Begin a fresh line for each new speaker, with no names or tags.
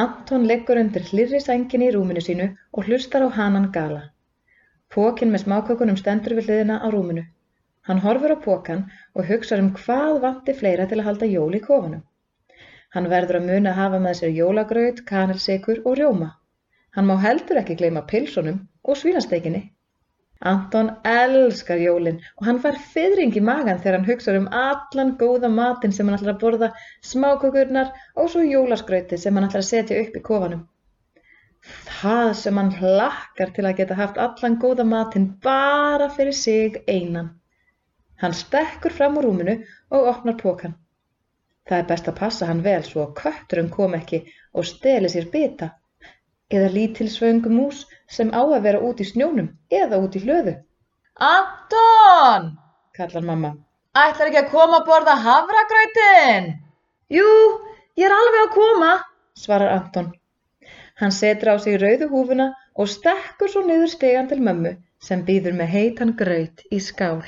Anton liggur undir hlýrri sænginni í rúminu sínu og hlustar á hanan gala. Pókinn með smákökunum stendur við hliðina á rúminu. Hann horfir á pókan og hugsar um hvað vanti fleira til að halda jól í kofanum. Hann verður að muna að hafa með sér jólagraut, kanelsikur og rjóma. Hann má heldur ekki gleyma pilsunum og svínasteikinni. Anton elskar jólin og hann fær fiðring í magan þegar hann hugsar um allan góða matinn sem hann ætlar að borða, smákökurnar og svo jólaskrautið sem hann ætlar að setja upp í kofanum. Það sem hann hlakkar til að geta haft allan góða matinn bara fyrir sig einan. Hann stekkur fram úr rúminu og opnar pókan. Það er best að passa hann vel svo að kötturinn kom ekki og steli sér bita eða lítil svöng mús sem á að vera út í snjónum eða út í hlöðu. Anton, kallar mamma, ætlar ekki að koma að borða havragrautin? Jú, ég er alveg að koma, svarar Anton. Hann setur á sig rauðu húfuna og stekkur svo niður stegan til mömmu sem býður með heitan graut í skál.